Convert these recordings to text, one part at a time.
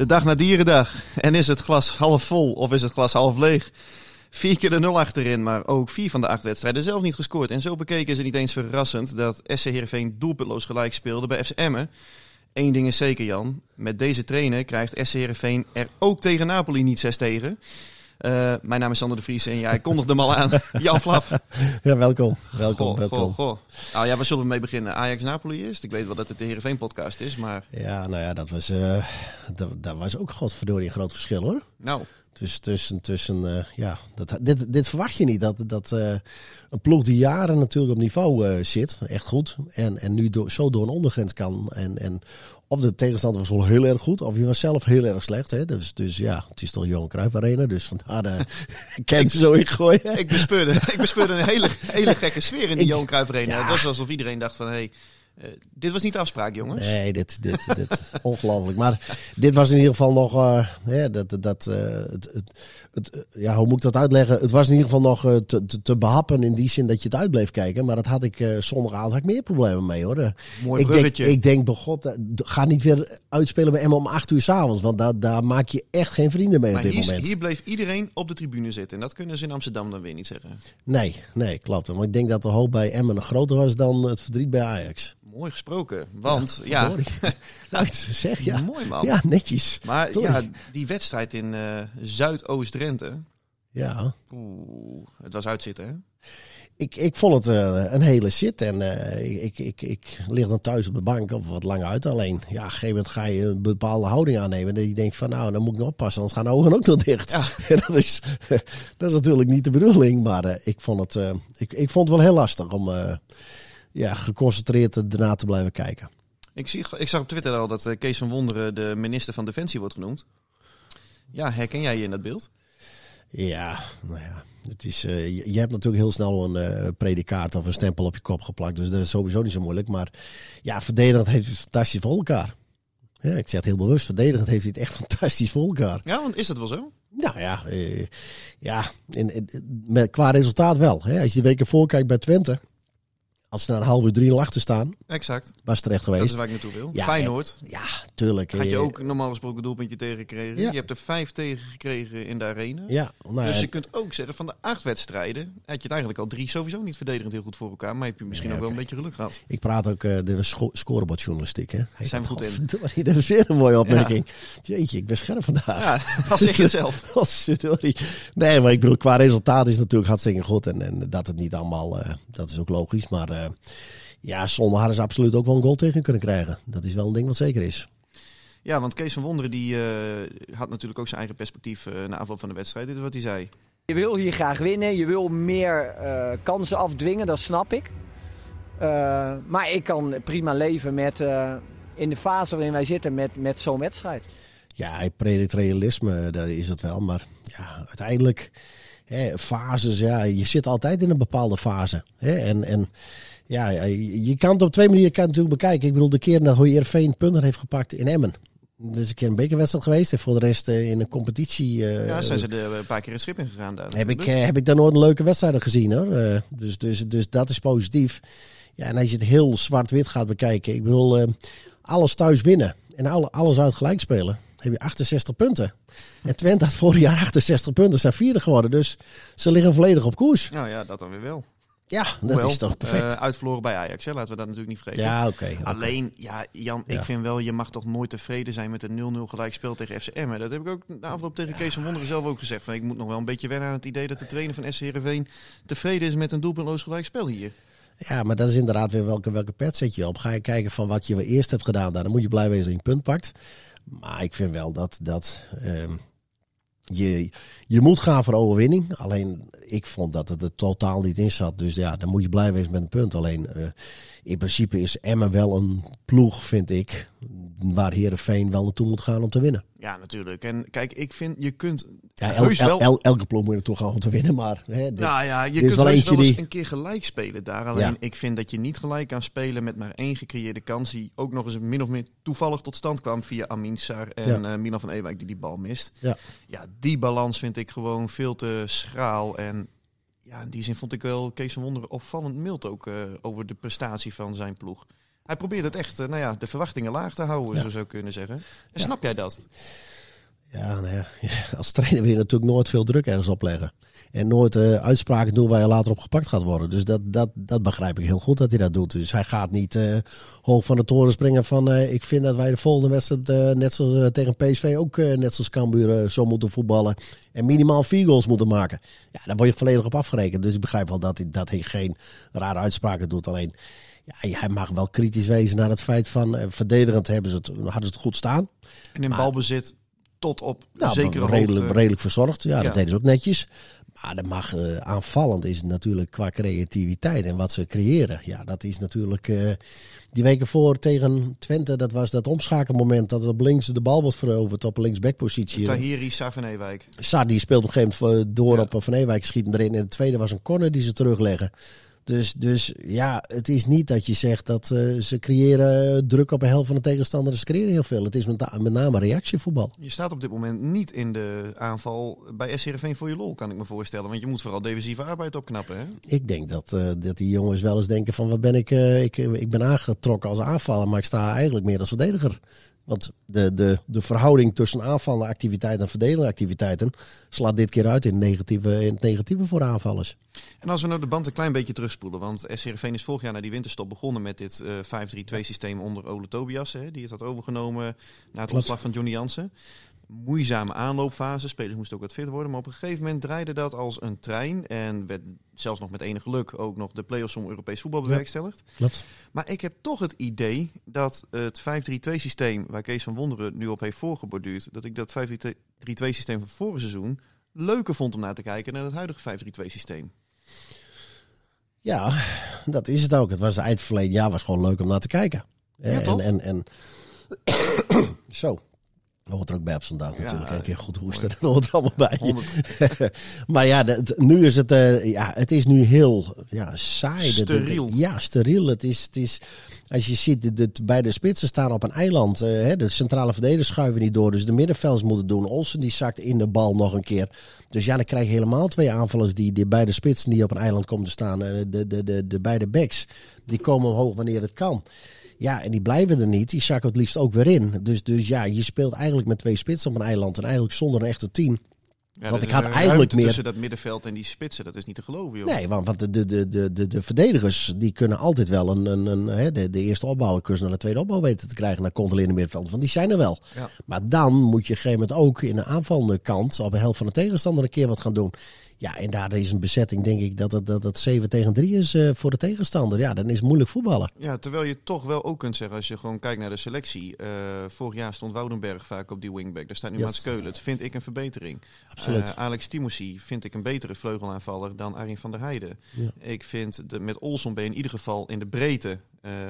De dag na dierendag. En is het glas half vol of is het glas half leeg? Vier keer de nul achterin, maar ook vier van de acht wedstrijden zelf niet gescoord. En zo bekeken is het niet eens verrassend dat SC Heerenveen doelpuntloos gelijk speelde bij FC Emmen. Eén ding is zeker, Jan. Met deze trainer krijgt SC Heerenveen er ook tegen Napoli niet zes tegen. Uh, mijn naam is Sander de Vries en jij kondigde hem al aan. Jan Flap. Ja, welkom. Welkom, Goh, welkom. goh, goh. Nou ja, waar zullen we mee beginnen? Ajax-Napoli eerst. Ik weet wel dat het de Heerenveen podcast is, maar Ja, nou ja, dat was, eh, dat, dat was ook godverdorie een groot verschil hoor. nou, Dus tussen, tussen eh, ja, dat, dit, dit verwacht je niet. Dat, dat eh, een ploeg die jaren natuurlijk op niveau eh, zit, echt goed. En, en nu zo door een ondergrens kan. En, en of de tegenstander was wel heel erg goed, of je was zelf heel erg slecht. Hè? Dus, dus ja, het is toch Johan Cruijff Arena. Dus vandaar kan je zo ingooien. ik bespeurde, ik bespeurde een hele, hele gekke sfeer in die Ik- Johan Cruijff Arena. Ja. Het was alsof iedereen dacht van, hé, hey, eh, dit was niet de afspraak, jongens. Nee, dit, dit, dit ongelooflijk. Maar dit was in ieder geval nog, eh, hè, dat, dat, eh, het, het, het, eh, ja, hoe moet ik dat uitleggen? Het was in ieder geval nog eh, te, te, te behappen in die zin dat je het uit bleef kijken. Maar dat had ik eh zondagavond had ik meer problemen mee hoor. Eh, Mooi ik denk, ik denk, begot, eh, ga niet weer uitspelen bij Emma om acht uur s'avonds. Want daar, daar maak je echt geen vrienden mee maar op dit hier, moment. hier bleef iedereen op de tribune zitten. En dat kunnen ze in Amsterdam dan weer niet zeggen. Nee, nee, klopt. Maar ik denk dat de hoop bij Emmen nog groter was dan het verdriet bij Ajax. Mooi gesproken. Want, ja, nou, ik zeg ja. mooi man. Ja, netjes. Maar Sorry. ja, die wedstrijd in eh, Zuidoost-Drenthe. Ja. Oeh, het was uitzitten, hè? Ik, ik vond het eh, een hele shit. En eh, ik, ik, ik lig dan thuis op de bank of wat langer uit. Alleen, ja, op een gegeven moment ga je een bepaalde houding aannemen. Dat je denkt van, nou, dan moet ik nog oppassen. Anders gaan de ogen ook nog dicht. Ja. En dat, is, dat is natuurlijk niet de bedoeling. Maar ik, vond het, ik, ik vond het wel heel lastig om ja, geconcentreerd erna te blijven kijken. Ik, zie, ik zag op Twitter al dat eh, Kees van Wonderen de minister van Defensie wordt genoemd. Ja, herken jij je in dat beeld? Ja, nou ja. Het is, eh, je, hebt natuurlijk heel snel een eh predicaat of een stempel op je kop geplakt. Dus dat is sowieso niet zo moeilijk. Maar ja, verdedigend heeft het fantastisch voor elkaar. Ja, ik zeg het heel bewust. Verdedigend heeft hij het echt fantastisch voor elkaar. Ja, want is dat wel zo? Nou ja, ja in, in- met, qua resultaat wel. Hè. Als je de weken voor kijkt bij Twente. Als ze na een half uur 3 achter staan, Exact. was het terecht Dat is geweest. waar ik naartoe wil. Ja, Feyenoord. Ja, tuurlijk. Had je eh, ook normaal gesproken een doelpuntje tegengekregen. Ja. Je hebt er vijf tegen gekregen in de arena. Ja, nou, dus je kunt ook zeggen, van de acht wedstrijden had je het eigenlijk al drie sowieso niet verdedigend heel goed voor elkaar. Maar heb je misschien ook wel een beetje geluk gehad. Ik praat ook eh, de sco scorebordjournalistiek. Hè? Heet Zijn we goed in. Dat is weer een mooie opmerking. Jeetje, ik ben scherp vandaag. Ja, dat zeg je het zelf. Godverdorie. Nee, maar ik bedoel, qua resultaat is het natuurlijk hartstikke goed. En, en dat het niet allemaal, eh, dat is ook logisch. Maar ja, zonder hadden ze absoluut ook wel een goal tegen kunnen krijgen. Dat is wel een ding wat zeker is. Ja, want Kees van Wonderen die, eh, had natuurlijk ook zijn eigen perspectief eh, na afloop van de wedstrijd. Dit is wat hij zei. Je wil hier graag winnen, je wil meer eh, kansen afdwingen, dat snap ik. Eh, maar ik kan prima leven met, eh, in de fase waarin wij zitten met, met zo'n wedstrijd. Ja, hij predikt realisme, dat is het wel. Maar ja, uiteindelijk, hè, fases, ja, je zit altijd in een bepaalde fase. Hè, en, en ja, je kan het op twee manieren kan natuurlijk bekijken. Ik bedoel, de keer dat Heerenveen punten heeft gepakt in Emmen. Dat is een keer een bekerwedstrijd geweest. En voor de rest eh, in een competitie... eh, Ja, zijn ze er een paar keer het schip in gegaan heb ik, eh, heb ik daar nooit een leuke wedstrijden gezien hoor. Dus, dus, dus dat is positief. Ja, en als je het heel zwart-wit gaat bekijken. Ik bedoel, alles thuis winnen en alle, alles uit gelijk spelen. Heb je 68 punten. En Twente had vorig jaar 68 punten. Zijn vierde geworden. Dus ze liggen volledig op koers. Nou ja, dat dan weer wel. Ja, dat Hoewel, is toch perfect. eh, uitverloren bij Ajax, hè? laten we dat natuurlijk niet vergeten. ja, oké. Alleen, ja, Jan, ik Ja. vind wel, je mag toch nooit tevreden zijn met een 0-0 gelijkspel tegen FC Emmen. Dat heb ik ook na afloop tegen Kees van Wonderen zelf ook gezegd. Van, ik moet nog wel een beetje wennen aan het idee dat de trainer van SC Heerenveen tevreden is met een doelpuntloos gelijkspel hier. Ja, maar dat is inderdaad weer welke, welke pet zet je op. Ga je kijken van wat je eerst hebt gedaan, dan moet je blij wezen dat je een punt pakt. Maar ik vind wel dat, dat ehm, je, je moet gaan voor overwinning. Alleen ik vond dat het er totaal niet in zat. Dus ja, dan moet je blij met een punt. Alleen eh, in principe is Emmen wel een ploeg, vind ik, waar Herenveen wel naartoe moet gaan om te winnen. Ja, natuurlijk. En kijk, ik vind je kunt Ja, el- heus el- wel... el- elke ploeg moet toch gaan om te winnen. Maar hè, dit- Nou ja, je kunt wel eens een keer gelijk spelen daar. Alleen Ja. ik vind dat je niet gelijk kan spelen met maar één gecreëerde kans. Die ook nog eens min of meer toevallig tot stand kwam via Amin Sar en Ja. eh, Milan van Ewijk die die bal mist. ja. Ja, die balans vind ik gewoon veel te schraal. En ja, in die zin vond ik wel Kees van Wonderen opvallend mild ook eh, over de prestatie van zijn ploeg. Hij probeert het echt, eh, nou ja, de verwachtingen laag te houden, Ja. zo zou ik kunnen zeggen. En snap jij dat? Ja, nou ja, als trainer wil je natuurlijk nooit veel druk ergens opleggen. En nooit eh, uitspraken doen waar je later op gepakt gaat worden. Dus dat, dat, dat begrijp ik heel goed dat hij dat doet. Dus hij gaat niet eh, hoog van de toren springen van... eh, ik vind dat wij de volgende wedstrijd, net zoals tegen PSV... ook net zoals Cambuur zo moeten voetballen. En minimaal vier goals moeten maken. Ja, daar word je volledig op afgerekend. Dus ik begrijp wel dat hij, dat hij geen rare uitspraken doet. Alleen, ja, hij mag wel kritisch wezen naar het feit van... verdedigend hebben ze het, hadden ze het goed staan. En in Maar- balbezit tot op Nou, zekere redelijk, hoogte. redelijk verzorgd. Ja, Ja. dat deden ze ook netjes. Maar dat mag eh, aanvallend is het natuurlijk qua creativiteit en wat ze creëren. Ja, dat is natuurlijk. eh, die weken voor tegen Twente, dat was dat omschakelmoment dat op links de bal wordt veroverd op linksbackpositie. Tahiri Sar van Ewijk. Saar die speelt op een gegeven moment eh, door Ja. op Van Ewijk, schiet hem erin. En de tweede was een corner die ze terugleggen. Dus, dus ja, het is niet dat je zegt dat eh, ze creëren druk op een helft van de tegenstander. Ze creëren heel veel. Het is met, met name reactievoetbal. Je staat op dit moment niet in de aanval bij SCRV voor je lol, kan ik me voorstellen. Want je moet vooral defensieve arbeid opknappen, hè? Ik denk dat, eh, dat die jongens wel eens denken van wat ben ik, eh, ik, ik ben aangetrokken als aanvaller, maar ik sta eigenlijk meer als verdediger. Want de, de, de verhouding tussen aanvallende activiteiten en verdedigende activiteiten slaat dit keer uit in, het negatieve, in het negatieve voor aanvallers. En als we nou de band een klein beetje terugspoelen, want SCRV is vorig jaar na die winterstop begonnen met dit eh 5-3-2 systeem onder Ole Tobias, hè, die het had overgenomen na het ontslag van Johnny Jansen. Moeizame aanloopfase, spelers moesten ook wat fitter worden, maar op een gegeven moment draaide dat als een trein en werd zelfs nog met enig geluk ook nog de play-offs om Europees voetbal bewerkstelligd. Klopt. Maar ik heb toch het idee dat het 5-3-2 systeem waar Kees van Wonderen nu op heeft voorgeborduurd, dat ik dat 5-3-2 systeem van vorig seizoen leuker vond om naar te kijken dan het huidige 5-3-2 systeem. Ja, dat is het ook. Het was eind verleden jaar was gewoon leuk om naar te kijken. Ja, en, en, en zo. Dat hoort er ook bij op zondag Ja, natuurlijk. Een keer goed hoesten, mooi. dat hoort er allemaal bij. 100 maar ja, nu is het, eh, ja, het is nu heel ja, saai. Steriel. ja, steriel. Het is, het is, als je ziet, de, de, bij de spitsen staan op een eiland. eh, hè, de centrale verdedigers schuiven niet door. Dus de middenvelders moeten doen. Olsen die zakt in de bal nog een keer. Dus ja, dan krijg je helemaal twee aanvallers die, die beide spitsen die op een eiland komen te staan. eh, De, de, de, de beide backs, die komen omhoog wanneer het kan. Ja, en die blijven er niet. Die zakken het liefst ook weer in. Dus, dus ja, je speelt eigenlijk met twee spitsen op een eiland. En eigenlijk zonder een echte tien. Ja, Want ik had eigenlijk meer- tussen dat middenveld en die spitsen, dat is niet te geloven, joh. Nee, want, want de, de, de, de, de, de verdedigers die kunnen altijd wel een, een, een, hè, de, de eerste opbouwcursus naar de tweede opbouw weten te krijgen naar controlerende middenveld. Want die zijn er wel. Ja. Maar dan moet je op een gegeven moment ook in de aanvallende kant op de helft van de tegenstander een keer wat gaan doen. Ja, en daar is een bezetting, denk ik, dat het, dat het 7 tegen 3 is eh, voor de tegenstander. Ja, dan is het moeilijk voetballen. Ja, terwijl je toch wel ook kunt zeggen, als je gewoon kijkt naar de selectie. eh, vorig jaar stond Woudenberg vaak op die wingback. Daar staat nu Yes. Mats Keulen. Dat vind ik een verbetering. Absoluut. Eh, Alex Timossi vind ik een betere vleugelaanvaller dan Arjen van der Heijden. Ja. Ik vind de, met Olson ben je in ieder geval in de breedte,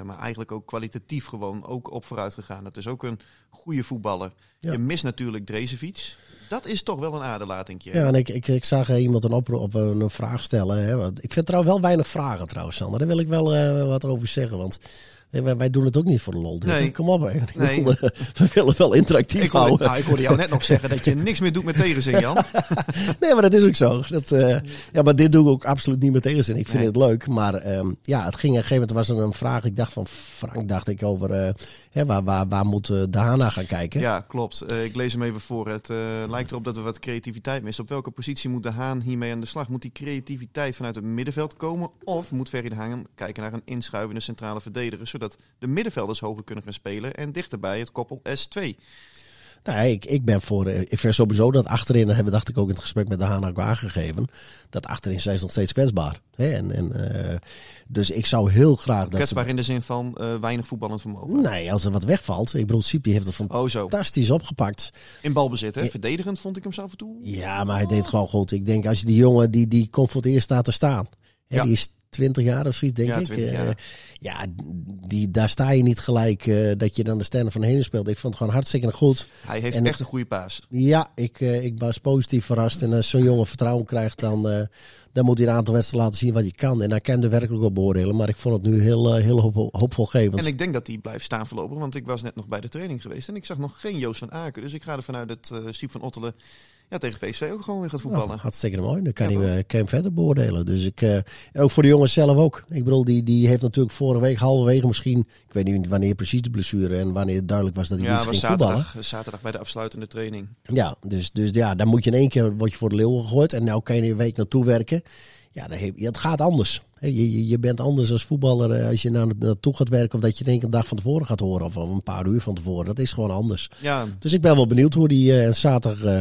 maar eigenlijk ook kwalitatief gewoon ook op vooruit gegaan. Dat is ook een goede voetballer. Ja. Je mist natuurlijk Drezefiets. Dat is toch wel een aderlatingje. Ja, en ik, ik, ik zag eh, iemand een, oproep, op een, vraag stellen. Hè. Ik vind trouwens wel weinig vragen trouwens, Sander. Daar wil ik wel eh, wat over zeggen. Want eh, wij, wij doen het ook niet voor de lol. Dus Nee. Kom op, hè. Nee. eh, we willen wel interactief Ik hoorde, houden. nou, ik hoorde jou net nog zeggen dat je niks meer doet met tegenzin, Jan. Nee, maar dat is ook zo. Dat, eh, ja, maar dit doe ik ook absoluut niet met tegenzin. Ik vind Nee. het leuk. Maar ehm, ja, het ging op een gegeven moment was er een vraag. Ik dacht van Frank, dacht ik over eh, hè, waar, waar, waar moet eh, de Hana gaan kijken? Ja, klopt. Eh, ik lees hem even voor. Het eh, lijkt erop dat we wat creativiteit missen. Op welke positie moet de Haan hiermee aan de slag? Moet die creativiteit vanuit het middenveld komen? Of moet Ferry de Haan kijken naar een inschuivende centrale verdediger, zodat de middenvelders hoger kunnen gaan spelen en dichterbij het koppel S2? Nou, ik, ik ben voor. eh, Ik vind sowieso dat achterin, dat hebben we dacht ik ook in het gesprek met de ook aangegeven. Dat achterin zijn ze nog steeds kwetsbaar. Hè? En, en, eh, dus ik zou heel graag dat. Kwetsbaar Ze, in de zin van eh, weinig voetballend vermogen. nee, als er wat wegvalt. Ik bedoel, Sipi heeft het Oh fantastisch opgepakt. In balbezit, hè? Verdedigend vond ik hem zo af en toe. Ja, maar hij deed gewoon goed. Ik denk als je die jongen die, die komt voor het eerst staat te staan. Hè, Ja. Die is 20 jaar of zoiets, denk Ja, ik. 20 Eh, ja, die, daar sta je niet gelijk eh, dat je dan de sterren van heen speelt. Ik vond het gewoon hartstikke goed. Hij heeft En- echt een goede paas. Ja, ik, eh, ik was positief verrast. En als zo'n jongen vertrouwen krijgt, dan, dan moet hij een aantal wedstrijden laten zien wat hij kan. En hij kan er werkelijk op beoordelen. Maar ik vond het nu heel, heel hoop, hoopvolgevend. En ik denk dat hij blijft staan voorlopig, want ik was net nog bij de training geweest en ik zag nog geen Joost van Aken. Dus ik ga ervan uit dat Siep van Ottelen ja, tegen PSV ook gewoon weer gaat voetballen. Nou, hartstikke mooi. Dan kan Ja, hij eh, kan hem verder beoordelen. Dus ik, eh, en ook voor de jongens zelf ook. Ik bedoel, die, die heeft natuurlijk vorige week halverwege misschien... Ik weet niet wanneer precies de blessure en wanneer het duidelijk was dat hij ja, niet was ging voetballen. zaterdag, zaterdag bij de afsluitende training. Ja, dus, dus ja, dan moet je in één keer word je voor de leeuwen gegooid. En nou kan je een week naartoe werken. Ja, dan heb, ja, het gaat anders. Je, je, bent anders als voetballer eh, als je naar, naartoe gaat werken. Of dat je keer een dag van tevoren gaat horen. Of een paar uur van tevoren. Dat is gewoon anders. Ja, Dus ik ben wel benieuwd hoe die... eh, en zaterdag eh,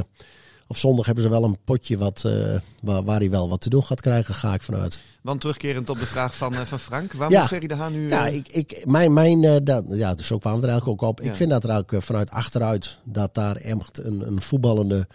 of zondag hebben ze wel een potje wat, eh, waar, waar hij wel wat te doen gaat krijgen. Ga ik vanuit. want terugkerend op de vraag van, eh, van Frank. Waarom Ja. moet Ferry de Haan nu... Ja, eh, ik, ik, mijn, mijn, dat, ja, dus zo kwamen we er eigenlijk ook op. Ja. Ik vind dat er ook vanuit achteruit, dat daar echt een, een voetballende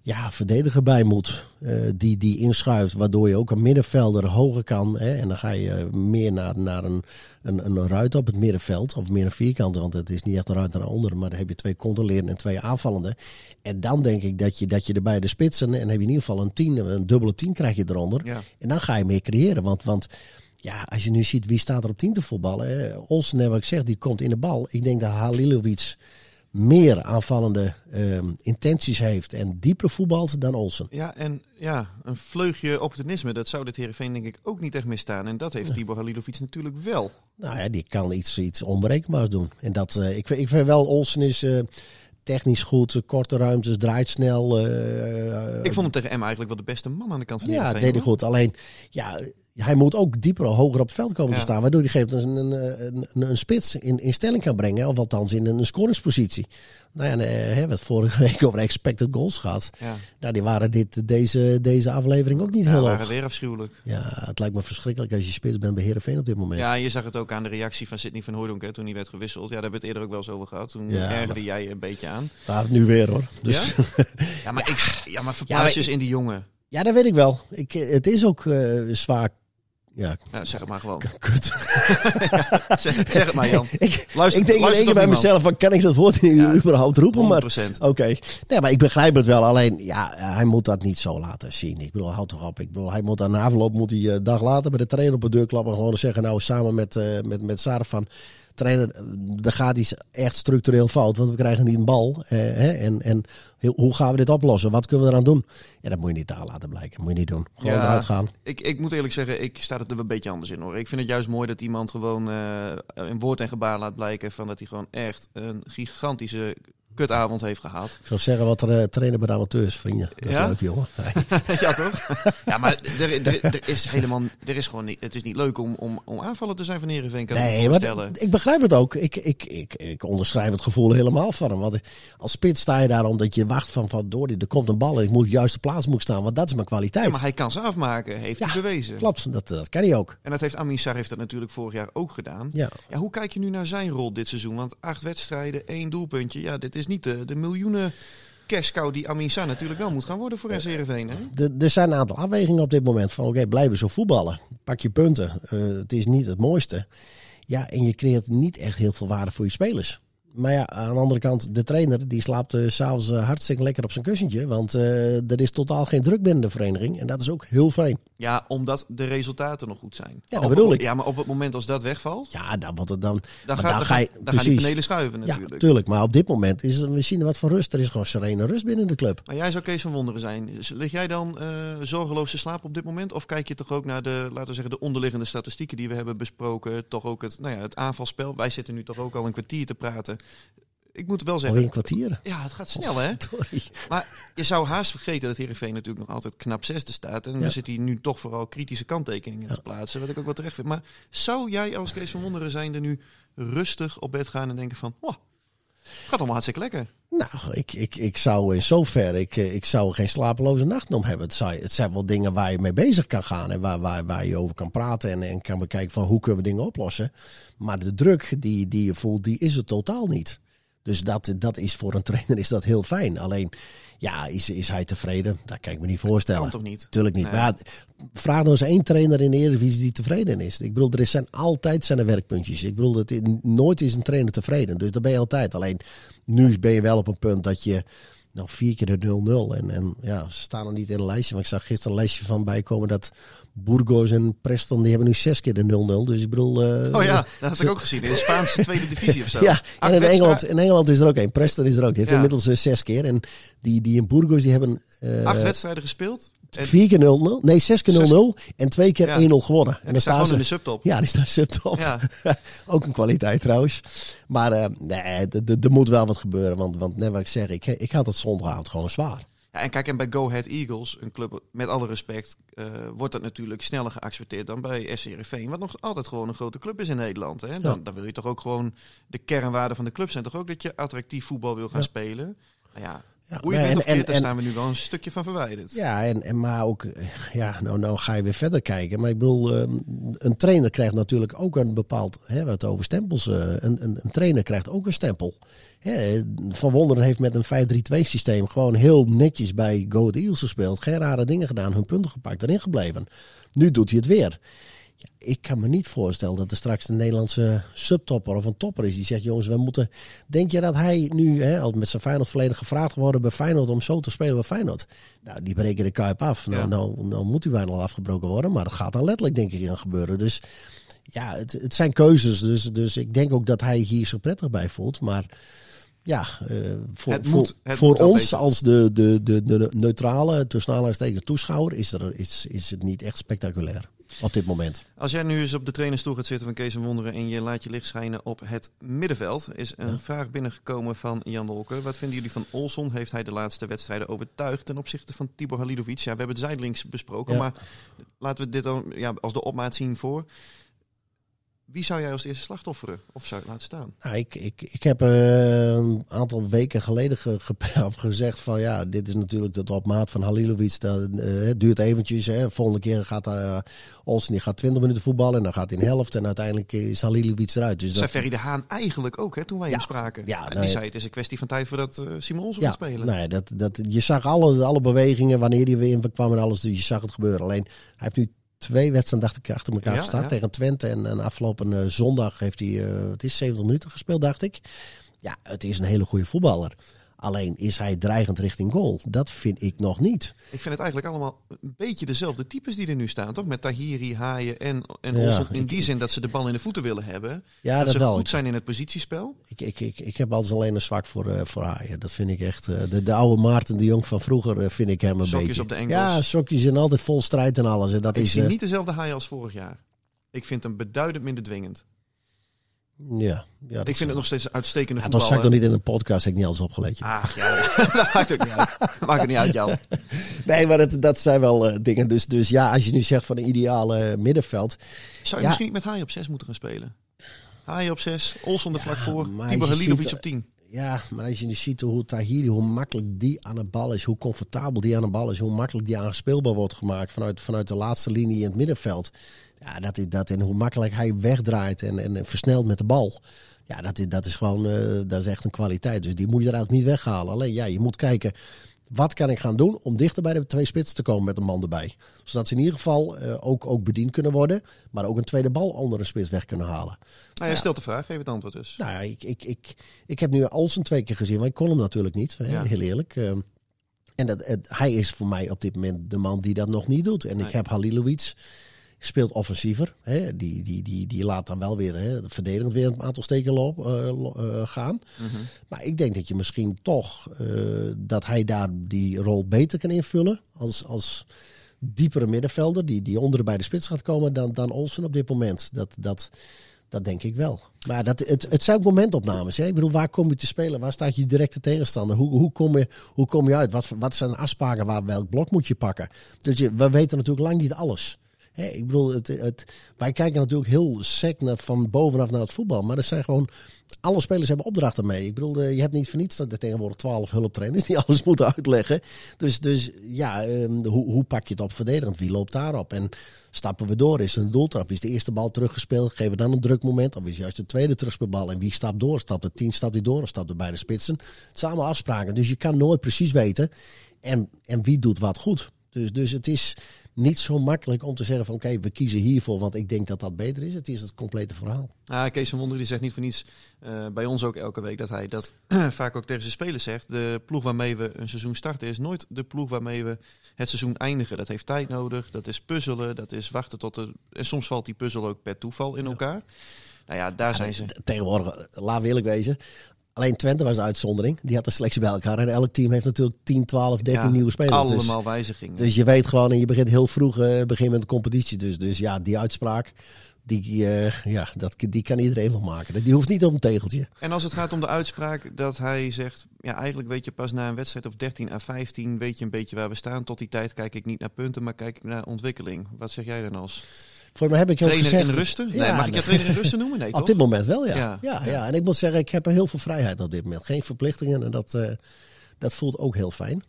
ja, verdediger bij moet. eh, die, die inschuift, waardoor je ook een middenvelder hoger kan. Hè, en dan ga je meer naar, naar een, een, een ruit op het middenveld. Of meer een vierkant, want het is niet echt een ruit naar onder. Maar dan heb je twee controlerende en twee aanvallende. En dan denk ik dat je, dat je de spitsen, en heb je in ieder geval een tien, een dubbele tien krijg je eronder. Ja. En dan ga je meer creëren. Want, want ja, als je nu ziet wie staat er op 10 te voetballen. Hè? Olsen, heb ik gezegd, die komt in de bal. Ik denk dat Halilovic meer aanvallende ehm, intenties heeft en dieper voetbalt dan Olsen. Ja, en ja, een vleugje opportunisme, dat zou dit Heerenveen denk ik ook niet echt misstaan. En dat heeft Tibor Halilovic natuurlijk wel. Nou ja, die kan iets, iets onberekenbaars doen. En dat, eh, ik, ik vind wel, Olsen is eh, technisch goed, korte ruimtes, draait snel. eh, Ik vond hem tegen Emma eigenlijk wel de beste man aan de kant van Ja, Heerenveen. deed hij goed. Alleen, ja, hij moet ook dieper, hoger op het veld komen Ja. te staan. Waardoor hij geeft een, een, een, een, spits in, in stelling kan brengen. Of althans in een scoringspositie. Nou ja, eh, hebben we het vorige week over expected goals gehad. Ja, Nou, die waren dit, deze, deze aflevering ook niet ja heel waren hoog. weer afschuwelijk. Ja, het lijkt me verschrikkelijk als je spits bent bij Heerenveen op dit moment. Ja, je zag het ook aan de reactie van Sidney van Hooydonk hè, toen hij werd gewisseld. Ja, daar hebben we het eerder ook wel eens over gehad. Toen Ja, ergerde jij je een beetje aan. Nou, nu weer hoor. Dus, ja? Ja, maar, Ik, ja, maar verplaats je eens in die jongen. dat weet ik wel. Ik, eh, het is ook eh, zwaar. Ja, Ja, zeg het maar gewoon. kut. zeg, zeg het maar, Jan. ik, Luister, ik denk in één keer bij niemand. mezelf: van, kan ik dat woord nu Ja, überhaupt roepen? Maar 100%. Oké, nee, maar ik begrijp het wel. Alleen, ja, hij moet dat niet zo laten zien. Ik bedoel, houd toch op. Ik bedoel, hij moet aan de afloop, moet hij eh, dag later bij de trainer op de deur klappen. En gewoon zeggen, nou, samen met, eh met, met Sarah van... Trainer, daar gaat iets echt structureel fout, want we krijgen niet een bal. Eh, hè, en en hoe gaan we dit oplossen? Wat kunnen we eraan doen? Ja, dat moet je niet daar laten blijken. Dat moet je niet doen. Gewoon Ja. eruit gaan. Ik, ik moet eerlijk zeggen, ik sta er een beetje anders in hoor. Ik vind het juist mooi dat iemand gewoon eh in woord en gebaar laat blijken van dat hij gewoon echt een gigantische kutavond heeft gehad. Ik zou zeggen, wat er uh, trainer bij de amateurs, vrienden. Dat is Ja? leuk, jongen. Nee. ja, toch? ja, maar er, er, er is helemaal, er is gewoon niet, het is niet leuk om, om, om aanvallen te zijn van Heerenveen, kan ik Nee, maar ik begrijp het ook. Ik, ik, ik, ik onderschrijf het gevoel helemaal van hem. Want als spits sta je daar omdat je wacht van, van door, er komt een bal en ik moet op de juiste plaats moet staan. Want dat is mijn kwaliteit. Ja, maar hij kan ze afmaken, heeft Ja, hij bewezen. Klopt, dat, dat kan hij ook. En dat heeft Amin Sarr heeft dat natuurlijk vorig jaar ook gedaan. Ja. Ja, hoe kijk je nu naar zijn rol dit seizoen? Want acht wedstrijden, één doelpuntje. Ja, dit is niet de, miljoenen cash cow die Amin natuurlijk wel moet gaan worden voor SC Heerenveen. Hè? De- Er zijn een aantal afwegingen op dit moment. Van oké, blijven zo voetballen. Pak je punten. Eh, het is niet het mooiste. Ja, en je creëert niet echt heel veel waarde voor je spelers. Maar ja, aan de andere kant, de trainer die slaapt s s'avonds eh, hartstikke lekker op zijn kussentje. Want eh, er is totaal geen druk binnen de vereniging. En dat is ook heel fijn. Ja, omdat de resultaten nog goed zijn. Ja, dat op- bedoel ik. Ja, maar op het moment als dat wegvalt, Ja, dan wordt het dan. dan, gaat, dan dan, ga je- dan gaan die panelen schuiven Ja, natuurlijk. tuurlijk. Maar op dit moment is er misschien wat van rust. Er is gewoon serene rust binnen de club. maar jij zou Kees van Wonderen zijn. Lig jij dan eh, zorgeloos te slapen op dit moment? Of kijk je toch ook naar de, laten we zeggen, de onderliggende statistieken die we hebben besproken? Toch ook het, nou ja, het aanvalspel. Wij zitten nu toch ook al een kwartier te praten. Ik moet wel zeggen, een kwartier. ja, het gaat snel hè. Sorry. Maar je zou haast vergeten dat Heerenveen natuurlijk nog altijd knap zesde staat. En Ja. we zitten hier nu toch vooral kritische kanttekeningen te plaatsen. Wat ik ook wel terecht vind. Maar zou jij als Kees van Wonderen zijnde nu rustig op bed gaan en denken van... "Wah, Gaat allemaal hartstikke lekker. Nou, ik, ik, ik zou in zoverre, ik, ik zou geen slapeloze nacht om hebben. Het zijn, het zijn wel dingen waar je mee bezig kan gaan en waar, waar, waar je over kan praten en, en kan bekijken van hoe kunnen we dingen oplossen. Maar de druk die, die je voelt, die is er totaal niet. Dus dat, dat is voor een trainer is dat heel fijn. Alleen, ja, is, is hij tevreden? Dat kan ik me niet voorstellen. Kan toch niet? Tuurlijk niet. Nee. Maar vraag nou eens één trainer in de Eredivisie die tevreden is. Ik bedoel, er zijn altijd zijn er werkpuntjes. Ik bedoel, het, nooit is een trainer tevreden. Dus daar ben je altijd. Alleen, nu ben je wel op een punt dat je... Nou, vier keer de 0-0. En, en ja, ze staan nog niet in een lijstje. Maar ik zag gisteren een lijstje van bijkomen dat Burgos en Preston... die hebben nu zes keer de 0-0. Dus ik bedoel... eh, Oh ja, dat had ik ook gezien. In de Spaanse tweede divisie of zo. ja, en in. Engeland, in Engeland is er ook één. Preston is er ook. Die heeft Ja. inmiddels eh, zes keer. En die, die in Burgos die hebben eh, Acht wedstrijden gespeeld. En vier keer 0-0. Nee, zes keer 0-0. En twee keer Ja. 1-0 gewonnen. En dan staan gewoon in ze... de subtop. Ja, die staan subtop. Ja. ook een kwaliteit trouwens. Maar eh, nee, er- moet wel wat gebeuren. Want, want net wat ik zeg, ik, ik had het zondagavond gewoon zwaar. Ja, en kijk, en bij Go Ahead Eagles, een club met alle respect, eh, wordt dat natuurlijk sneller geaccepteerd dan bij SC Heerenveen. Wat nog altijd gewoon een grote club is in Nederland. Hè? Dan, Ja. dan wil je toch ook gewoon, de kernwaarden van de club zijn toch ook dat je attractief voetbal wil gaan Ja. spelen. Nou Ja, hoe je wint of keert, daar staan we nu wel een stukje van verwijderd. Ja, en, en maar ook, eh, ja, nou, nou ga je weer verder kijken. Maar ik bedoel, eh, een trainer krijgt natuurlijk ook een bepaald, hè, wat over stempels. eh, een, een, een trainer krijgt ook een stempel. Van Wonderen heeft met een 5-3-2 systeem gewoon heel netjes bij Go Ahead Eagles gespeeld. Geen rare dingen gedaan, hun punten gepakt, erin gebleven. Nu doet hij het weer. Ja, ik kan me niet voorstellen dat er straks een Nederlandse subtopper of een topper is die zegt: jongens, we moeten. Denk je dat hij nu, hè, al met zijn Feyenoord verleden gevraagd worden bij Feyenoord om zo te spelen bij Feyenoord? Nou, die breken de kuip af. Nou, Ja. nou, nou moet hij bijna al afgebroken worden, maar dat gaat dan letterlijk, denk ik, gaan gebeuren. Dus ja, het, het zijn keuzes. Dus, dus ik denk ook dat hij hier zich prettig bij voelt. Maar ja, eh, voor, Het voor, moet- het voor moet wel ons als de, de, de, de neutrale, tussen aanhalingstekens toeschouwer, is, er, is, is het niet echt spectaculair op dit moment. Als jij nu eens op de trainerstoel gaat zitten van Kees van Wonderen en je laat je licht schijnen op het middenveld, is een Ja. vraag binnengekomen van Jan Dolke. Wat vinden jullie van Olson? Heeft hij de laatste wedstrijden overtuigd ten opzichte van Tibor Halilovic? Ja, we hebben het zijdelings besproken, Ja. maar laten we dit dan ja, als de opmaat zien voor. Wie zou jij als eerste slachtofferen of zou je laten staan? Nou, ik, ik, ik heb eh, een aantal weken geleden ge, ge- gezegd van ja, dit is natuurlijk de op maat van Halilovic. Dat eh, duurt eventjes. Hè. Volgende keer gaat uh, Olsen die gaat 20 minuten voetballen en dan gaat hij in helft en uiteindelijk is Halilovic eruit. Dus Zei dat, Ferry de Haan eigenlijk ook, hè, toen wij Ja. hem spraken. Ja, En nou die zei het is een kwestie van tijd voordat eh Simon Olsen ja, gaat spelen. nou ja, dat, dat, je zag alle, alle bewegingen wanneer hij weer in kwam en alles. Dus je zag het gebeuren. Alleen hij heeft nu twee wedstrijden dacht ik, achter elkaar Ja, gestart ja. tegen Twente. En, en afgelopen eh, zondag heeft hij, eh, het is 70 minuten gespeeld, dacht ik. Ja, het is een hele goede voetballer. Alleen is hij dreigend richting goal. Dat vind ik nog niet. Ik vind het eigenlijk allemaal een beetje dezelfde types die er nu staan, toch? Met Tahiri, Haaien en, en Ja, Olsen. In ik- die zin dat ze de bal in de voeten willen hebben. Ja, dat, dat ze wel. goed zijn in het positiespel. ik, ik, ik, ik heb altijd alleen een zwak voor, eh voor Haaien. Dat vind ik echt. eh, de, de oude Maarten de Jong van vroeger eh, vind ik hem een Sokjes beetje. op de enkels. Ja, sokjes en altijd vol strijd en alles. En dat ik is. zie niet dezelfde Haaien als vorig jaar. Ik vind hem beduidend minder dwingend. Ja, ja, dat ik vind het nog steeds een uitstekende Ja, dat voetballer. zag ik nog niet in een podcast. Heb ik niet alles opgelet. joh. Ah, ja, dat maakt ook niet uit. Maakt het niet uit, Jan. Nee, maar dat, dat zijn wel eh, dingen. Dus, dus ja, als je nu zegt van een ideale middenveld. Zou je Ja. misschien niet met Haaien op 6 moeten gaan spelen? Haaien op 6, Olson er vlak voor, Tibor Halilovic ziet- op 10. Ja, maar als je nu ziet hoe Tahiri, hoe makkelijk die aan de bal is, hoe comfortabel die aan de bal is, hoe makkelijk die aanspeelbaar wordt gemaakt vanuit, vanuit de laatste linie in het middenveld. Ja, dat is dat. En hoe makkelijk hij wegdraait en, en versnelt met de bal. Ja, dat is, dat is gewoon, eh, dat is echt een kwaliteit. Dus die moet je eruit niet weghalen. Alleen ja, je moet kijken, wat kan ik gaan doen om dichter bij de twee spitsen te komen met een man erbij. Zodat ze in ieder geval eh, ook, ook bediend kunnen worden, maar ook een tweede bal onder een spits weg kunnen halen. Nou, jij stelt de vraag, geef het antwoord dus. Nou ja, ik, ik, ik, ik heb nu Olsen twee keer gezien, maar ik kon hem natuurlijk niet. Ja. Heel eerlijk. Eh, en dat, het- hij is voor mij op dit moment de man die dat nog niet doet. En Nee. ik heb Halilovic, speelt offensiever. Hè, die, die, die, die laat dan wel weer hè, verdedigend weer een aantal steken loop, eh, eh, gaan. Mhm. Maar ik denk dat je misschien toch eh, dat hij daar die rol beter kan invullen als, als diepere middenvelder die, die onder bij de spits gaat komen dan, dan Olsen op dit moment. Dat, dat, dat denk ik wel. Maar dat, het, het zijn ook momentopnames. Hè? Ik bedoel, waar kom je te spelen? Waar staat je directe tegenstander? Hoe, hoe, kom, je, hoe kom je uit? Wat, wat zijn de afspraken? Waar, welk blok moet je pakken? Dus je, we weten natuurlijk lang niet alles. Ik bedoel, het, het, wij kijken natuurlijk heel sec van bovenaf naar het voetbal. Maar er zijn gewoon, alle spelers hebben opdrachten mee. Ik bedoel, eh, je hebt niet voor niets dat er tegenwoordig twaalf hulptrainers die alles moeten uitleggen. Dus, dus ja, ehm, hoe, hoe pak je het op verdedigend? Wie loopt daarop? En stappen we door? Is het een doeltrap? Is de eerste bal teruggespeeld? Geven we dan een druk moment? Of is juist de tweede terugspeelbal? En wie stapt door? Stapt de tien, stapt hij door? Of stapt de spitsen? Het zijn allemaal afspraken. Dus je kan nooit precies weten. En, en wie doet wat goed? Dus, dus het is niet zo makkelijk om te zeggen van oké, we kiezen hiervoor, want ik denk dat dat beter is. Het is het complete verhaal. Ah, Kees van Wonder die zegt niet voor niets uh, bij ons ook elke week dat hij dat vaak ook tegen zijn spelers zegt. De ploeg waarmee we een seizoen starten is nooit de ploeg waarmee we het seizoen eindigen. Dat heeft tijd nodig, dat is puzzelen, dat is wachten tot de... En soms valt die puzzel ook per toeval in elkaar. Nou ja, daar zijn ze. Tegenwoordig, laat we eerlijk wezen. Alleen Twente was de uitzondering. Die had de selectie bij elkaar. En elk team heeft natuurlijk 10, 12, 13 nieuwe spelers. Dus- allemaal dus, wijzigingen. Dus je weet gewoon, en je begint heel vroeg uh, begin met de competitie. Dus, dus ja, die uitspraak, die, uh, ja, dat, die kan iedereen wel maken. Die hoeft niet op een tegeltje. En als het gaat om de uitspraak dat hij zegt... Ja, eigenlijk weet je pas na een wedstrijd of 13 à 15... weet je een beetje waar we staan. Tot die tijd kijk ik niet naar punten, maar kijk ik naar ontwikkeling. Wat zeg jij dan als... Voor mij heb ik trainer gezegd, in rusten? Nee, mag ik je trainer in rusten noemen? Nee, Op dit moment wel, ja. Ja, ja. ja, En ik moet zeggen, ik heb er heel veel vrijheid op dit moment. Geen verplichtingen en dat, uh, dat voelt ook heel fijn.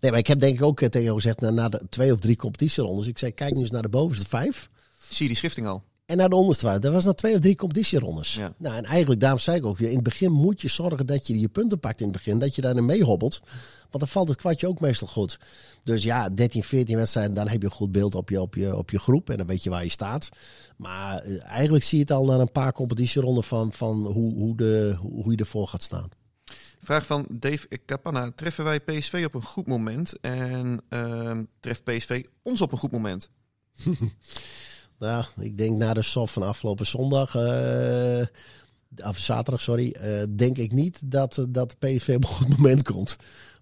Nee, maar ik heb denk ik ook tegen jou gezegd, na, na de twee of drie competitierondes. Ik zei, kijk nu eens naar de bovenste vijf. Zie je die schifting al? En naar de onderste vijf. Dat was na twee of drie competitierondes. Ja. Nou, en eigenlijk, daarom zei ik ook, in het begin moet je zorgen dat je je punten pakt in het begin. Dat je daarin meehobbelt. Want dan valt het kwartje ook meestal goed. Dus ja, 13, 14 wedstrijden, dan heb je een goed beeld op je, op je, op je groep. En dan weet je waar je staat. Maar uh, eigenlijk zie je het al na een paar competitieronden van, van hoe, hoe, de, hoe je ervoor gaat staan. Vraag van Dave Capanna. Treffen wij PSV op een goed moment? En uh, treft PSV ons op een goed moment? nou, ik denk na de soft van afgelopen zondag... Uh, of zaterdag, sorry, uh, denk ik niet dat, dat PSV op een goed moment komt.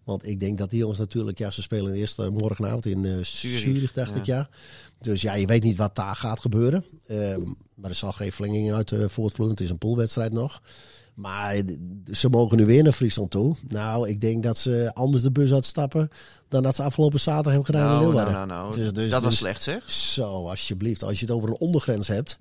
Want ik denk dat die jongens natuurlijk, ja, ze spelen eerst uh, morgenavond in uh, Zurich, dacht ja. ik ja. Dus ja, je weet niet wat daar gaat gebeuren. Uh, maar er zal geen verlenging uit uh, voortvloeien. Het is een poolwedstrijd nog. Maar ze mogen nu weer naar Friesland toe. Nou, ik denk dat ze anders de bus uitstappen dan dat ze afgelopen zaterdag hebben gedaan nou, in Leeuwarden. Nou, nou, nou. Dus, dus, dat was dus, slecht zeg. Zo, alsjeblieft. Als je het over een ondergrens hebt.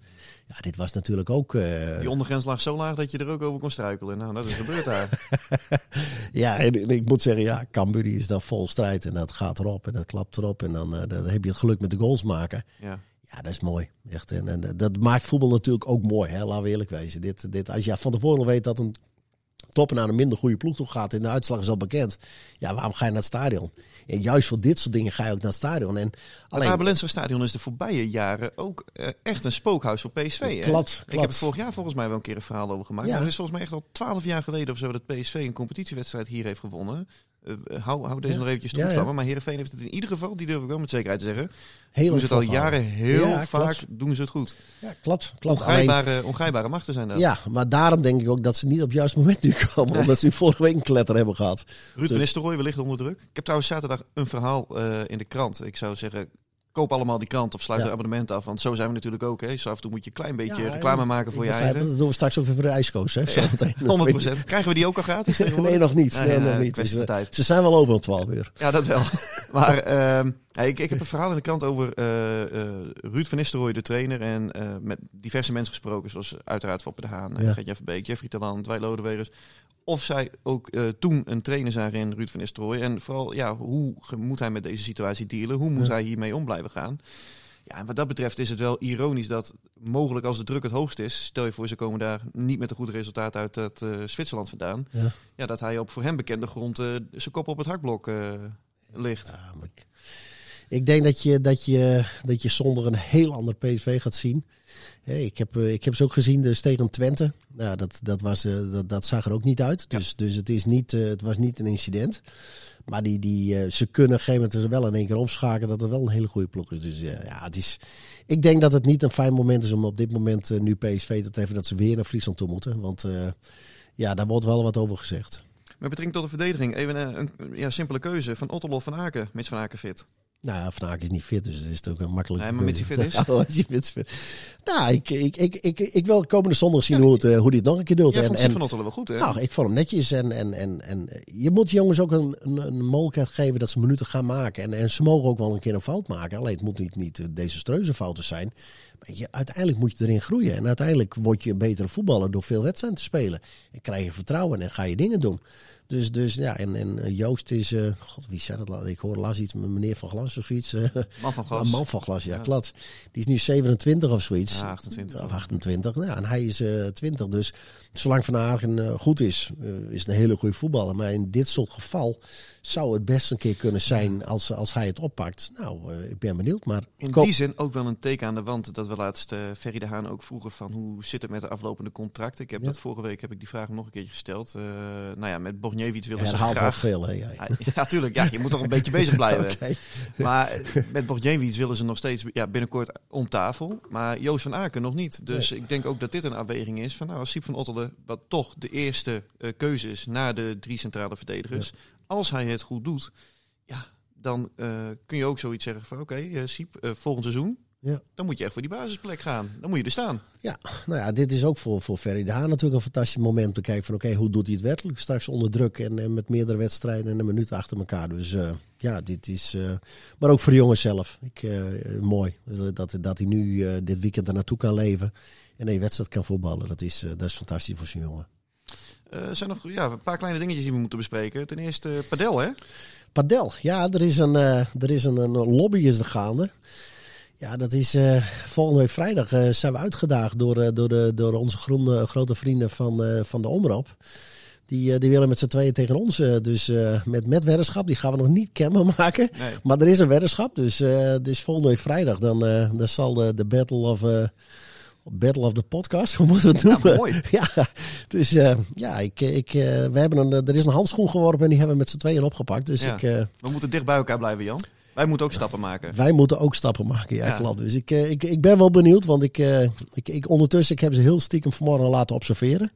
Ja, dit was natuurlijk ook... Uh... Die ondergrens lag zo laag dat je er ook over kon struikelen. Nou, dat is gebeurd daar. ja, en, en, ik moet zeggen, ja, Cambuur is dan vol strijd. En dat gaat erop en dat klapt erop. En dan, uh, dan heb je het geluk met de goals maken. Ja. Ja, dat is mooi. Echt. En, en dat maakt voetbal natuurlijk ook mooi, hè? laten we eerlijk wezen. Dit, dit, als je van tevoren weet dat een top naar een minder goede ploeg toe gaat en de uitslag is al bekend. Ja, waarom ga je naar het stadion? En juist voor dit soort dingen ga je ook naar het stadion. En alleen... Het Abelense stadion is de voorbije jaren ook uh, echt een spookhuis voor PSV. Hè? Klopt, Ik heb het vorig jaar volgens mij wel een keer een verhaal over gemaakt. Ja. Maar het is volgens mij echt al twaalf jaar geleden of zo dat PSV een competitiewedstrijd hier heeft gewonnen. Uh, hou, hou deze ja. nog eventjes toe ja. Maar Heerenveen heeft het in ieder geval, die durf ik wel met zekerheid te zeggen. Heel doen ze het al jaren heel ja, vaak, klopt. doen ze het goed. Ja, klopt. klopt. Ongrijpbare, Alleen, ongrijpbare machten zijn dat. Ja, maar daarom denk ik ook dat ze niet op het juiste moment nu komen. Nee. Omdat ze vorige week een kletter hebben gehad. Ruud van Nistelrooy wellicht onder druk. Ik heb trouwens zaterdag een verhaal uh, in de krant. Ik zou zeggen, koop allemaal die krant of sluit ja. een abonnement af. Want zo zijn we natuurlijk ook. Hè. Zo af en toe moet je een klein beetje ja, reclame maken voor je eigen. Dat doen we straks ook weer voor de ijskoos. Hè, ja, 100%. Krijgen we die ook al gratis? nee, nog niet. Nee, nog niet. Dus, ze zijn wel open om 12 uur. Ja, dat wel. maar uh, ik, ik heb een verhaal in de krant over uh, Ruud van Nistelrooy, de trainer. En met diverse mensen gesproken. Zoals uiteraard Foppe de Haan, ja. Verbeek, Jeffrey Talant, Wij Lodewegers of zij ook uh, toen een trainer zagen in Ruud van Nistelrooy. En vooral, ja, hoe moet hij met deze situatie dealen? Hoe moet ja. hij hiermee om blijven gaan? Ja, en wat dat betreft is het wel ironisch dat mogelijk als de druk het hoogst is, stel je voor ze komen daar niet met een goed resultaat uit uh, Zwitserland vandaan, ja. ja. dat hij op voor hem bekende grond uh, zijn kop op het hakblok ligt. Ja, maar ik, ik, denk dat je, dat, je, dat je zonder een heel ander PSV gaat zien. Hey, ik, heb, ik heb ze ook gezien dus tegen Twente. Nou, dat, dat, was, dat, dat zag er ook niet uit. Dus, ja. dus het, is niet, het was niet een incident. Maar die, die, ze kunnen op een gegeven moment wel in één keer omschakelen dat er wel een hele goede ploeg is. Dus ja, het is, ik denk dat het niet een fijn moment is om op dit moment nu PSV te treffen dat ze weer naar Friesland toe moeten. Want uh, ja, daar wordt wel wat over gezegd. Met betrekking tot de verdediging, even een, een ja, simpele keuze van Otterlof van Aken, Mits van Aken fit. Nou ja, Van Aken is niet fit, dus het is ook een makkelijk. Nee, maar mits hij fit is. Hij fit is. fit. Nou, ik, ik, ik, ik, ik wil komende zondag zien hoe, het, eh, hoe hij het nog een keer doet. Jij en, vond en, van Ottelen wel goed, hè? nou, ik vond hem netjes. En, en, en, en je moet jongens ook een, een, een mogelijkheid geven dat ze minuten gaan maken. En, en ze mogen ook wel een keer een fout maken. Alleen het moet niet, niet eh, desastreuze fouten zijn. Maar je, uiteindelijk moet je erin groeien. En uiteindelijk word je een betere voetballer door veel wedstrijden te spelen. En krijg je vertrouwen en ga je dingen doen. Dus, dus ja, en, en Joost is. eh, God, wie zei dat? Ik hoorde laatst iets met meneer van Glas of iets. eh, Man van een Glas. man van Glas, ja, Ja. klopt. Die is nu 27 of zoiets. Ja, 28. Of 28. Nou, ja, en hij is eh 20. Dus zolang Van Hagen eh, goed is, eh, is een hele goede voetballer. Maar in dit soort geval zou het best een keer kunnen zijn als, als hij het oppakt. Nou, eh, ik ben benieuwd. Maar In die zin ook wel een teken aan de wand dat we laatst eh Ferry de Haan ook vroegen van hoe zit het met de aflopende contracten. Ik heb Ja. dat vorige week heb ik die vraag nog een keertje gesteld. Eh, nou ja, met Borgnjevic willen ze wel graag... veel, hè jij. Ja, tuurlijk. Ja, je moet toch een beetje bezig blijven. Maar eh, met Borgnjevic willen ze nog steeds ja, binnenkort om tafel. Maar Joost van Aken nog niet. Dus ik denk ook dat dit een afweging is van nou, als Siep van Ottelen, wat toch de eerste eh, keuze is na de drie centrale verdedigers. Als hij het goed doet, ja, dan eh, kun je ook zoiets zeggen van oké, eh Siep, volgend seizoen. Ja. Dan moet je echt voor die basisplek gaan. Dan moet je er staan. Ja, nou ja, dit is ook voor, voor Ferry de Haan natuurlijk een fantastisch moment om te kijken van oké, hoe doet hij het werkelijk? Straks onder druk en, en met meerdere wedstrijden en een minuut achter elkaar. Dus eh, ja, dit is... eh, maar ook voor de jongens zelf. Ik, eh, mooi dat, dat hij nu dit weekend er naartoe kan leven en een wedstrijd kan voetballen. Dat is, dat is fantastisch voor zijn jongen. Er zijn nog ja, een paar kleine dingetjes die we moeten bespreken. Ten eerste padel, hè? Padel, ja, er is een, er is een, een lobby is er gaande. Ja, dat is eh, volgende week vrijdag eh, zijn we uitgedaagd door, eh, door, de, door onze groene, grote vrienden van, van de Omroep. Die, die willen met z'n tweeën tegen ons. dus met, met weddenschap, die gaan we nog niet kennen maken. Nee. Maar er is een weddenschap. Dus, dus volgende week vrijdag, dan, dan zal de, de Battle of... Battle of the Podcast, hoe moeten we het Ja, noemen? mooi. Ja, dus ja, ik, ik, we hebben een, er is een handschoen geworpen en die hebben we met z'n tweeën opgepakt. Dus Ja. ik, We moeten dicht bij elkaar blijven, Jan. Wij moeten ook stappen maken. wij moeten ook stappen maken, ja, Ja. klopt. Dus ik, eh, ik, ik ben wel benieuwd, want ik, eh, ik, ik ondertussen ik heb ze heel stiekem vanmorgen laten observeren.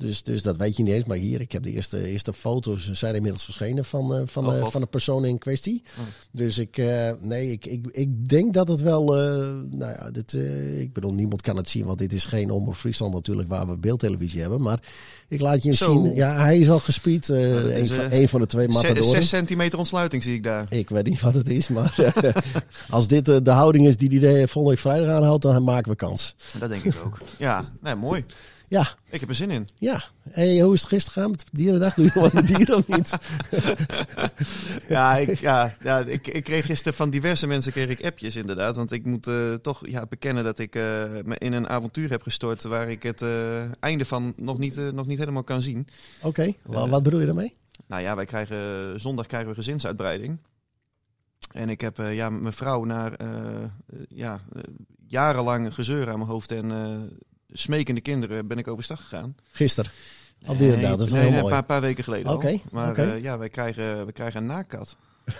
Dus, dus dat weet je niet eens. Maar hier, ik heb de eerste, eerste foto's zijn inmiddels verschenen van, eh, van, Oh, eh, van de persoon in kwestie. Oh. Dus ik, eh, nee, ik, ik, ik denk dat het wel, eh, nou ja, dit, eh, ik bedoel, niemand kan het zien, want dit is geen Omroep Friesland natuurlijk, waar we beeldtelevisie hebben. Maar ik laat je eens Zo. zien. Ja, hij is al gespied. eh, dat een, van, eh, een van de twee matadoren. zes centimeter ontsluiting zie ik daar. Ik weet niet wat het is, maar eh, als dit eh, de houding is die hij volgende week vrijdag aanhoudt, dan maken we kans. Dat denk ik ook. Ja, nee, mooi. Ja, Ik heb er zin in. ja. Hey, hoe is het gisteren gegaan met Dierendag? Doe je wat met dieren of niet? Ja, ik, ja, ja ik, ik kreeg gisteren van diverse mensen kreeg ik appjes inderdaad. Want ik moet eh, toch ja, bekennen dat ik eh, me in een avontuur heb gestort waar ik het eh, einde van nog niet, nog niet helemaal kan zien. Oké, wa- wat bedoel je daarmee? Nou ja, wij krijgen zondag krijgen we gezinsuitbreiding. En ik heb ja, mijn vrouw naar ja, jarenlang gezeur aan mijn hoofd en smekende kinderen ben ik overstag gegaan. Gisteren. Op Dierendag, dat is nee, heel nee, mooi. een paar, paar weken geleden al. Oké, Maar eh, ja, wij krijgen, we krijgen een naaktkat.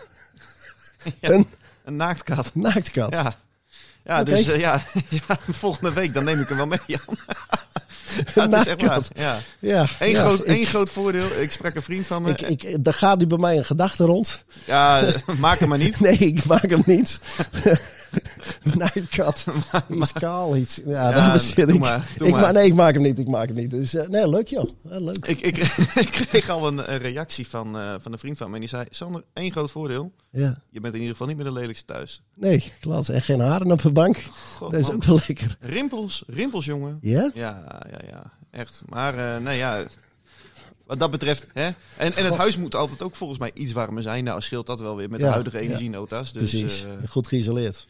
Ja, Een? een naaktkat. Naaktkat. Ja. Ja, dus eh, ja, ja, volgende week dan neem ik hem wel mee, Jan. Ja, het is echt waar. Ja. Ja, Eén, ja, groot, één groot voordeel. Ik sprak een vriend van me. ik, ik, er gaat nu bij mij een gedachte rond. Ja, maak hem maar niet. Nee, ik maak hem niet. Naaktkat. Iets kaal, iets. Ja, Ja, daar zit ik. maar, ik maar. nee, ik maak hem niet. Ik maak hem niet. Dus eh, nee, leuk joh. Leuk. Ik, ik, ik kreeg al een, reactie van, eh, van een vriend van me. En die zei, Sander, één groot voordeel. Ja. Je bent in ieder geval niet meer de lelijkste thuis. Nee, klopt. En geen haren op de bank. Dat is man. ook wel lekker. Rimpels, rimpels, jongen. Ja? Ja, ja, ja. Echt. Maar eh, nee, ja. Wat dat betreft. Hè? En, en het huis moet altijd ook volgens mij iets warmer zijn. Nou, scheelt dat wel weer met Ja, de huidige energienota's. Dus, Precies. eh, Goed geïsoleerd.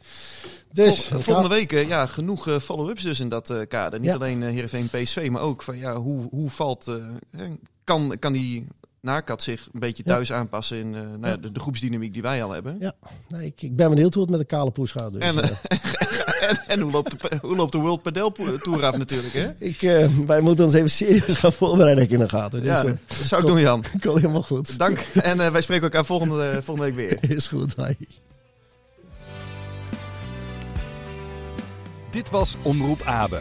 Dus, vol- volgende week eh, ja, genoeg eh, follow-ups dus in dat kader. Niet alleen eh Heerenveen PSV, maar ook van ja, hoe, hoe valt. kan, kan die nakat zich een beetje Ja. thuis aanpassen in eh, nou ja, de, de groepsdynamiek die wij al hebben? Ja, nee, ik, ik ben benieuwd hoe het met de kale poes gaat. Dus, En, eh, en, en hoe, loopt de, hoe loopt de World Padel Tour af natuurlijk, hè? ik, eh, wij moeten ons even serieus gaan voorbereiden in de gaten. Dus, Ja, dat zou ik doen, Jan. komt helemaal goed. Dank. En eh, wij spreken elkaar volgende, volgende week weer. Is goed, hoi. Dit was Omroep Abe.